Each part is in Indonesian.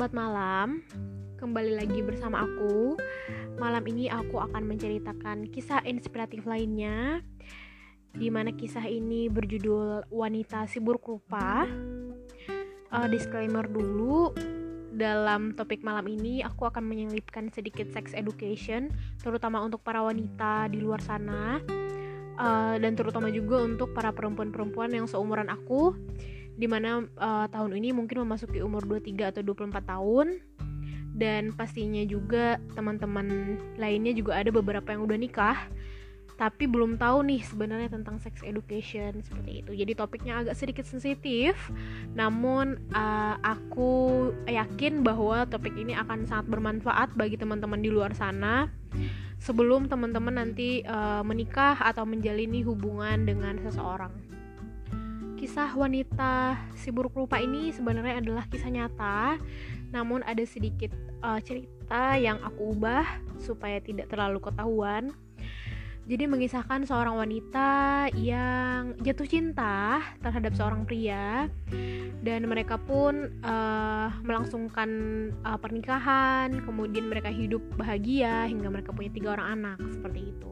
sobat malam, kembali lagi bersama aku. Malam ini aku akan menceritakan kisah inspiratif lainnya di mana kisah ini berjudul Wanita Si Buruk Rupa. Uh, disclaimer dulu, dalam topik malam ini aku akan menyelipkan sedikit sex education, terutama untuk para wanita di luar sana, uh, dan terutama juga untuk para perempuan-perempuan yang seumuran aku di mana uh, tahun ini mungkin memasuki umur 23 atau 24 tahun. Dan pastinya juga teman-teman lainnya juga ada beberapa yang udah nikah tapi belum tahu nih sebenarnya tentang sex education seperti itu. Jadi topiknya agak sedikit sensitif namun uh, aku yakin bahwa topik ini akan sangat bermanfaat bagi teman-teman di luar sana. Sebelum teman-teman nanti uh, menikah atau menjalini hubungan dengan seseorang Kisah wanita si buruk rupa ini sebenarnya adalah kisah nyata, namun ada sedikit uh, cerita yang aku ubah supaya tidak terlalu ketahuan. Jadi mengisahkan seorang wanita yang jatuh cinta terhadap seorang pria dan mereka pun uh, melangsungkan uh, pernikahan, kemudian mereka hidup bahagia hingga mereka punya tiga orang anak seperti itu.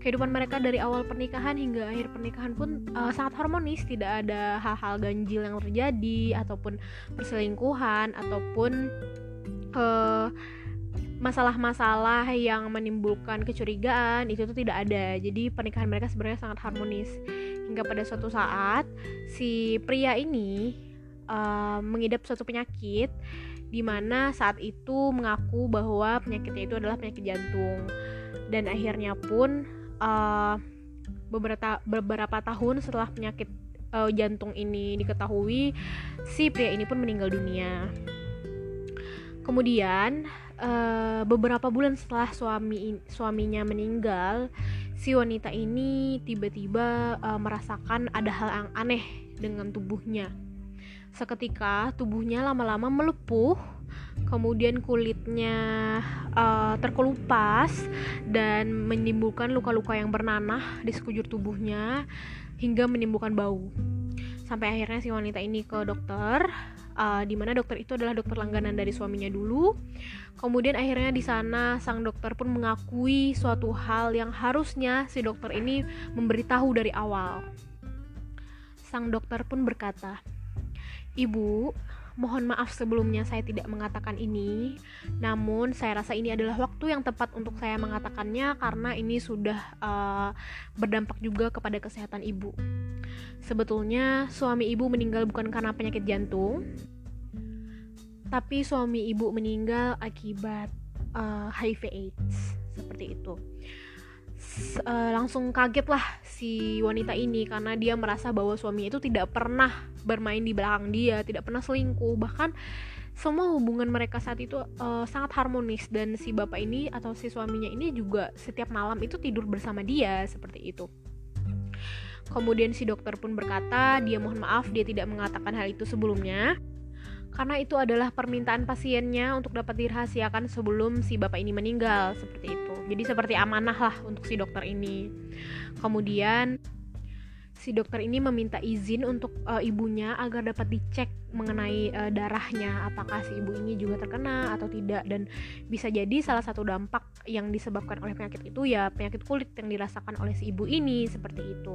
Kehidupan mereka dari awal pernikahan hingga akhir pernikahan pun uh, sangat harmonis tidak ada hal-hal ganjil yang terjadi ataupun perselingkuhan ataupun uh, masalah-masalah yang menimbulkan kecurigaan itu tuh tidak ada. Jadi pernikahan mereka sebenarnya sangat harmonis. Hingga pada suatu saat si pria ini uh, mengidap suatu penyakit di mana saat itu mengaku bahwa penyakitnya itu adalah penyakit jantung. Dan akhirnya pun uh, beberapa beberapa tahun setelah penyakit uh, jantung ini diketahui si pria ini pun meninggal dunia kemudian uh, beberapa bulan setelah suami suaminya meninggal si wanita ini tiba-tiba uh, merasakan ada hal yang aneh dengan tubuhnya seketika tubuhnya lama-lama melepuh kemudian kulitnya uh, terkelupas dan menimbulkan luka-luka yang bernanah di sekujur tubuhnya hingga menimbulkan bau. Sampai akhirnya si wanita ini ke dokter, uh, di mana dokter itu adalah dokter langganan dari suaminya dulu. Kemudian akhirnya di sana sang dokter pun mengakui suatu hal yang harusnya si dokter ini memberitahu dari awal. Sang dokter pun berkata, "Ibu, Mohon maaf sebelumnya saya tidak mengatakan ini, namun saya rasa ini adalah waktu yang tepat untuk saya mengatakannya karena ini sudah uh, berdampak juga kepada kesehatan ibu. Sebetulnya suami ibu meninggal bukan karena penyakit jantung, tapi suami ibu meninggal akibat uh, HIV/AIDS seperti itu uh, langsung kaget lah si wanita ini karena dia merasa bahwa suaminya itu tidak pernah bermain di belakang dia, tidak pernah selingkuh, bahkan semua hubungan mereka saat itu uh, sangat harmonis dan si bapak ini atau si suaminya ini juga setiap malam itu tidur bersama dia seperti itu. Kemudian si dokter pun berkata, dia mohon maaf dia tidak mengatakan hal itu sebelumnya karena itu adalah permintaan pasiennya untuk dapat dirahasiakan sebelum si bapak ini meninggal seperti itu. Jadi seperti amanah lah untuk si dokter ini. Kemudian si dokter ini meminta izin untuk uh, ibunya agar dapat dicek mengenai uh, darahnya apakah si ibu ini juga terkena atau tidak. Dan bisa jadi salah satu dampak yang disebabkan oleh penyakit itu ya penyakit kulit yang dirasakan oleh si ibu ini seperti itu.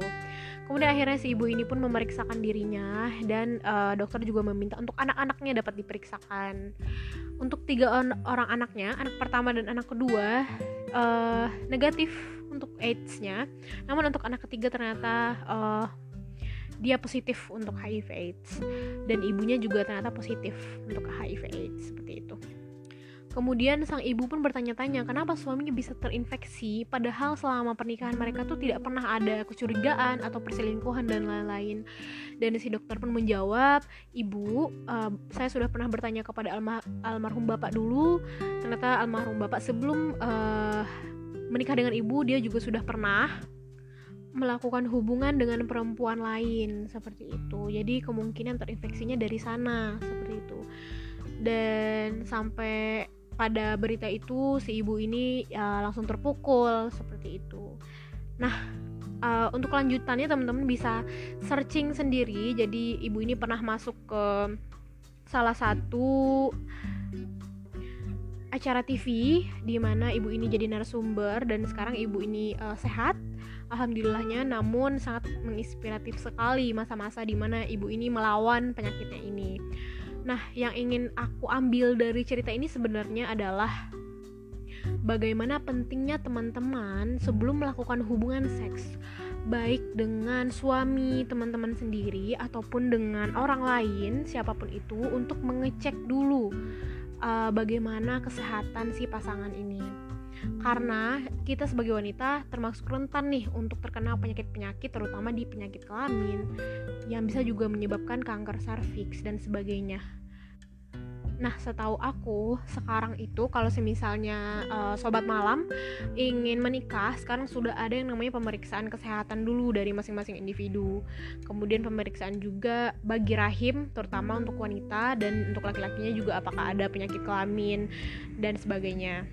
Kemudian akhirnya si ibu ini pun memeriksakan dirinya dan uh, dokter juga meminta untuk anak-anaknya dapat diperiksakan. Untuk tiga orang anaknya anak pertama dan anak kedua uh, negatif AIDS-nya. Namun untuk anak ketiga ternyata uh, dia positif untuk HIV/AIDS dan ibunya juga ternyata positif untuk HIV/AIDS seperti itu. Kemudian sang ibu pun bertanya-tanya kenapa suaminya bisa terinfeksi padahal selama pernikahan mereka tuh tidak pernah ada kecurigaan atau perselingkuhan dan lain-lain. Dan si dokter pun menjawab, "Ibu, uh, saya sudah pernah bertanya kepada almar almarhum bapak dulu. Ternyata almarhum bapak sebelum uh, menikah dengan ibu dia juga sudah pernah melakukan hubungan dengan perempuan lain seperti itu. Jadi kemungkinan terinfeksinya dari sana seperti itu. Dan sampai pada berita itu si ibu ini ya, langsung terpukul seperti itu. Nah, uh, untuk lanjutannya teman-teman bisa searching sendiri. Jadi ibu ini pernah masuk ke salah satu acara TV di mana ibu ini jadi narasumber dan sekarang ibu ini uh, sehat alhamdulillahnya. Namun sangat menginspiratif sekali masa-masa di mana ibu ini melawan penyakitnya ini. Nah yang ingin aku ambil dari cerita ini sebenarnya adalah bagaimana pentingnya teman-teman sebelum melakukan hubungan seks baik dengan suami teman-teman sendiri ataupun dengan orang lain siapa pun itu untuk mengecek dulu uh, bagaimana kesehatan si pasangan ini. Karena kita sebagai wanita termasuk rentan nih untuk terkena penyakit-penyakit terutama di penyakit kelamin yang bisa juga menyebabkan kanker serviks dan sebagainya Nah, setahu aku sekarang itu kalau semisalnya uh, sobat malam ingin menikah, sekarang sudah ada yang namanya pemeriksaan kesehatan dulu dari masing-masing individu. Kemudian pemeriksaan juga bagi rahim terutama untuk wanita dan untuk laki-lakinya juga apakah ada penyakit kelamin dan sebagainya.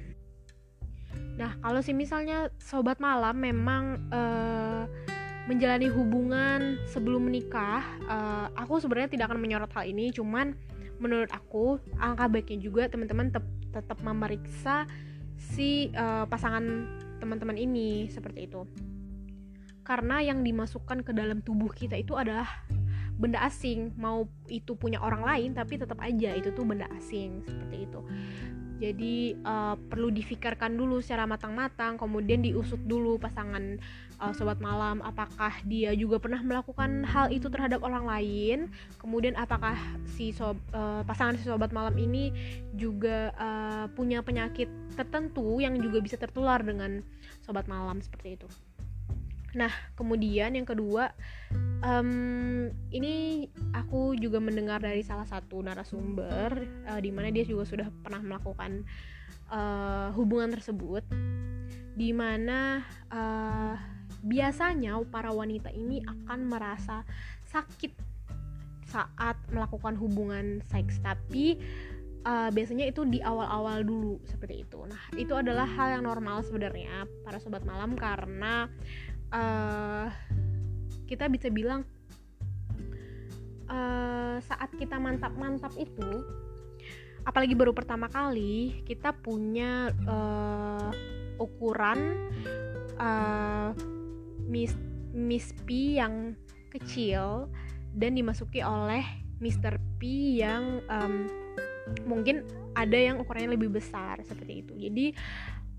Nah, kalau semisalnya sobat malam memang uh, menjalani hubungan sebelum menikah, uh, aku sebenarnya tidak akan menyorot hal ini, cuman menurut aku angka baiknya juga teman-teman tetap memeriksa si uh, pasangan teman-teman ini seperti itu. Karena yang dimasukkan ke dalam tubuh kita itu adalah benda asing. Mau itu punya orang lain tapi tetap aja itu tuh benda asing seperti itu jadi uh, perlu difikirkan dulu secara matang-matang kemudian diusut dulu pasangan uh, sobat malam. Apakah dia juga pernah melakukan hal itu terhadap orang lain? Kemudian apakah si sob, uh, pasangan si sobat malam ini juga uh, punya penyakit tertentu yang juga bisa tertular dengan sobat malam seperti itu Nah, kemudian yang kedua, um, ini aku juga mendengar dari salah satu narasumber, uh, di mana dia juga sudah pernah melakukan uh, hubungan tersebut, di mana uh, biasanya para wanita ini akan merasa sakit saat melakukan hubungan seks, tapi uh, biasanya itu di awal-awal dulu seperti itu. Nah, itu adalah hal yang normal sebenarnya para sobat malam karena uh, kita bisa bilang uh, saat kita mantap-mantap itu apalagi baru pertama kali kita punya uh, ukuran uh, mis Miss P yang kecil dan dimasuki oleh Mr. P yang um, mungkin ada yang ukurannya lebih besar seperti itu. Jadi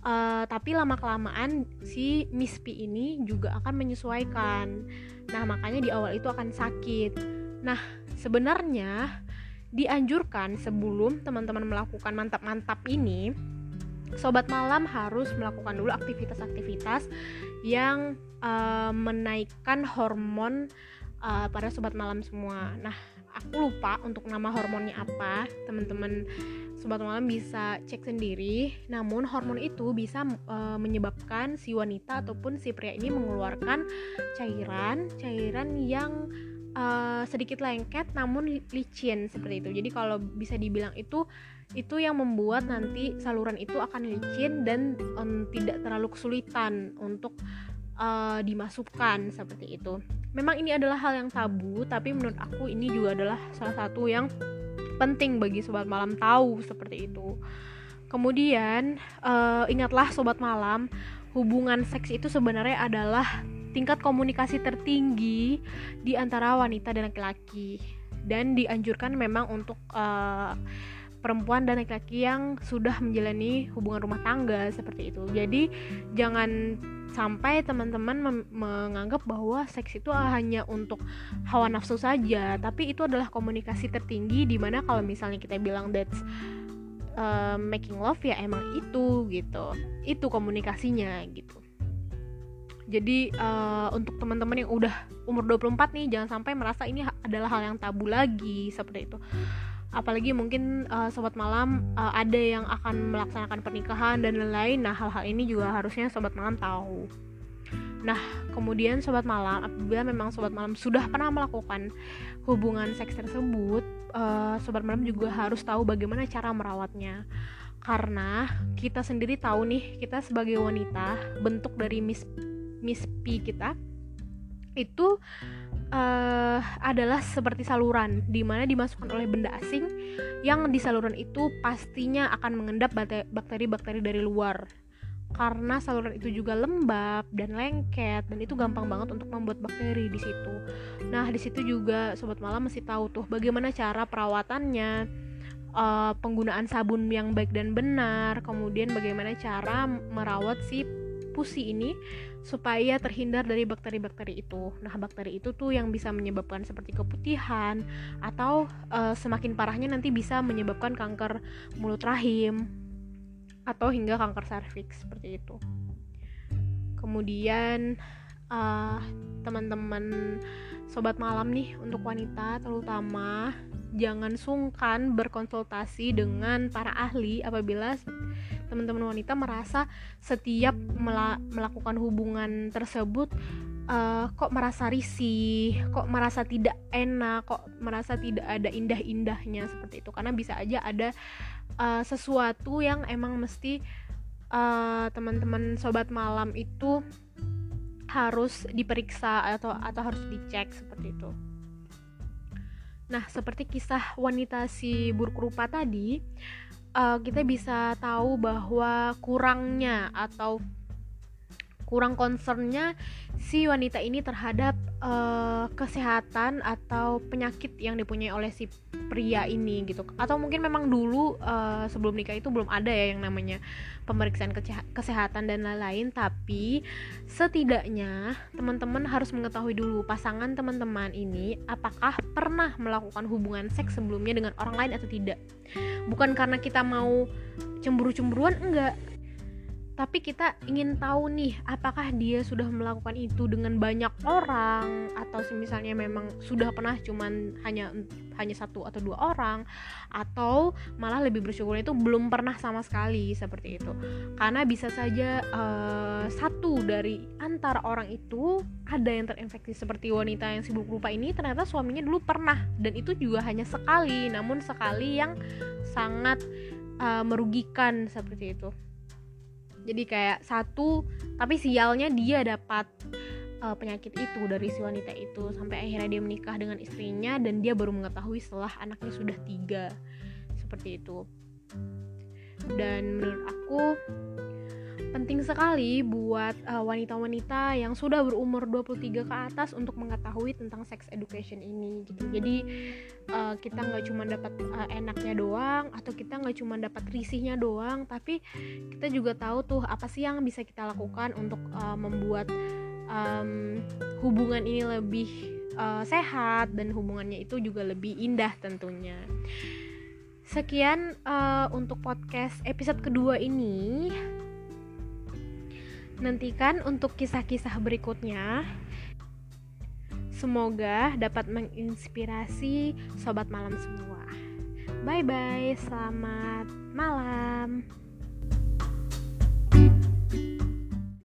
uh, tapi lama kelamaan si Miss P ini juga akan menyesuaikan. Nah makanya di awal itu akan sakit. Nah sebenarnya dianjurkan sebelum teman-teman melakukan mantap-mantap ini sobat malam harus melakukan dulu aktivitas-aktivitas yang uh, menaikkan hormon uh, pada sobat malam semua. Nah aku lupa untuk nama hormonnya apa teman-teman sobat malam bisa cek sendiri. Namun hormon itu bisa e, menyebabkan si wanita ataupun si pria ini mengeluarkan cairan, cairan yang e, sedikit lengket namun licin seperti itu. Jadi kalau bisa dibilang itu itu yang membuat nanti saluran itu akan licin dan um, tidak terlalu kesulitan untuk uh, dimasukkan seperti itu. Memang ini adalah hal yang tabu, tapi menurut aku ini juga adalah salah satu yang penting bagi sobat malam tahu seperti itu. Kemudian uh, ingatlah sobat malam, hubungan seks itu sebenarnya adalah tingkat komunikasi tertinggi di antara wanita dan laki-laki dan dianjurkan memang untuk uh, perempuan dan laki-laki yang sudah menjalani hubungan rumah tangga seperti itu. Jadi jangan sampai teman-teman menganggap bahwa seks itu hanya untuk hawa nafsu saja tapi itu adalah komunikasi tertinggi di mana kalau misalnya kita bilang that's uh, making love ya emang itu gitu. Itu komunikasinya gitu. Jadi uh, untuk teman-teman yang udah umur 24 nih jangan sampai merasa ini adalah hal yang tabu lagi seperti itu apalagi mungkin uh, sobat malam uh, ada yang akan melaksanakan pernikahan dan lain-lain. Nah hal-hal ini juga harusnya sobat malam tahu. Nah kemudian sobat malam apabila memang sobat malam sudah pernah melakukan hubungan seks tersebut uh, sobat malam juga harus tahu bagaimana cara merawatnya. Karena kita sendiri tahu nih kita sebagai wanita bentuk dari Miss P kita itu uh, adalah seperti saluran di mana dimasukkan oleh benda asing yang di saluran itu pastinya akan mengendap bakteri-bakteri dari luar karena saluran itu juga lembab dan lengket dan itu gampang banget untuk membuat bakteri di situ. Nah, di situ juga sobat malam mesti tahu tuh bagaimana cara perawatannya, uh, penggunaan sabun yang baik dan benar, kemudian bagaimana cara merawat si pusi ini supaya terhindar dari bakteri-bakteri itu. Nah, bakteri itu tuh yang bisa menyebabkan seperti keputihan atau uh, semakin parahnya nanti bisa menyebabkan kanker mulut rahim atau hingga kanker serviks seperti itu. Kemudian uh, teman-teman sobat malam nih untuk wanita terutama jangan sungkan berkonsultasi dengan para ahli apabila teman-teman wanita merasa setiap mela melakukan hubungan tersebut uh, kok merasa risih, kok merasa tidak enak, kok merasa tidak ada indah-indahnya seperti itu karena bisa aja ada uh, sesuatu yang emang mesti uh, teman-teman sobat malam itu harus diperiksa atau atau harus dicek seperti itu. Nah, seperti kisah wanita si buruk rupa tadi, uh, kita bisa tahu bahwa kurangnya atau kurang concernnya si wanita ini terhadap uh, kesehatan atau penyakit yang dipunyai oleh si pria ini gitu. Atau mungkin memang dulu uh, sebelum nikah itu belum ada ya yang namanya pemeriksaan kesehatan dan lain-lain. Tapi setidaknya teman-teman harus mengetahui dulu pasangan teman-teman ini apakah pernah melakukan hubungan seks sebelumnya dengan orang lain atau tidak. Bukan karena kita mau cemburu-cemburuan enggak tapi kita ingin tahu nih apakah dia sudah melakukan itu dengan banyak orang? Atau misalnya memang sudah pernah cuman hanya hanya satu atau dua orang? Atau malah lebih bersyukur itu belum pernah sama sekali seperti itu. Karena bisa saja uh, satu dari antara orang itu ada yang terinfeksi seperti wanita yang sibuk lupa ini ternyata suaminya dulu pernah. Dan itu juga hanya sekali namun sekali yang sangat uh, merugikan seperti itu jadi kayak satu tapi sialnya dia dapat uh, penyakit itu dari si wanita itu. Sampai akhirnya dia menikah dengan istrinya dan dia baru mengetahui setelah anaknya sudah tiga. Seperti itu. Dan menurut aku penting sekali buat uh, wanita-wanita yang sudah berumur 23 ke atas untuk mengetahui tentang sex education ini gitu. Jadi uh, kita nggak cuma dapat uh, enaknya doang atau kita nggak cuma dapat risihnya doang, tapi kita juga tahu tuh apa sih yang bisa kita lakukan untuk uh, membuat um, hubungan ini lebih uh, sehat dan hubungannya itu juga lebih indah tentunya. Sekian uh, untuk podcast episode kedua ini nantikan untuk kisah-kisah berikutnya. Semoga dapat menginspirasi sobat malam semua. Bye bye, selamat malam.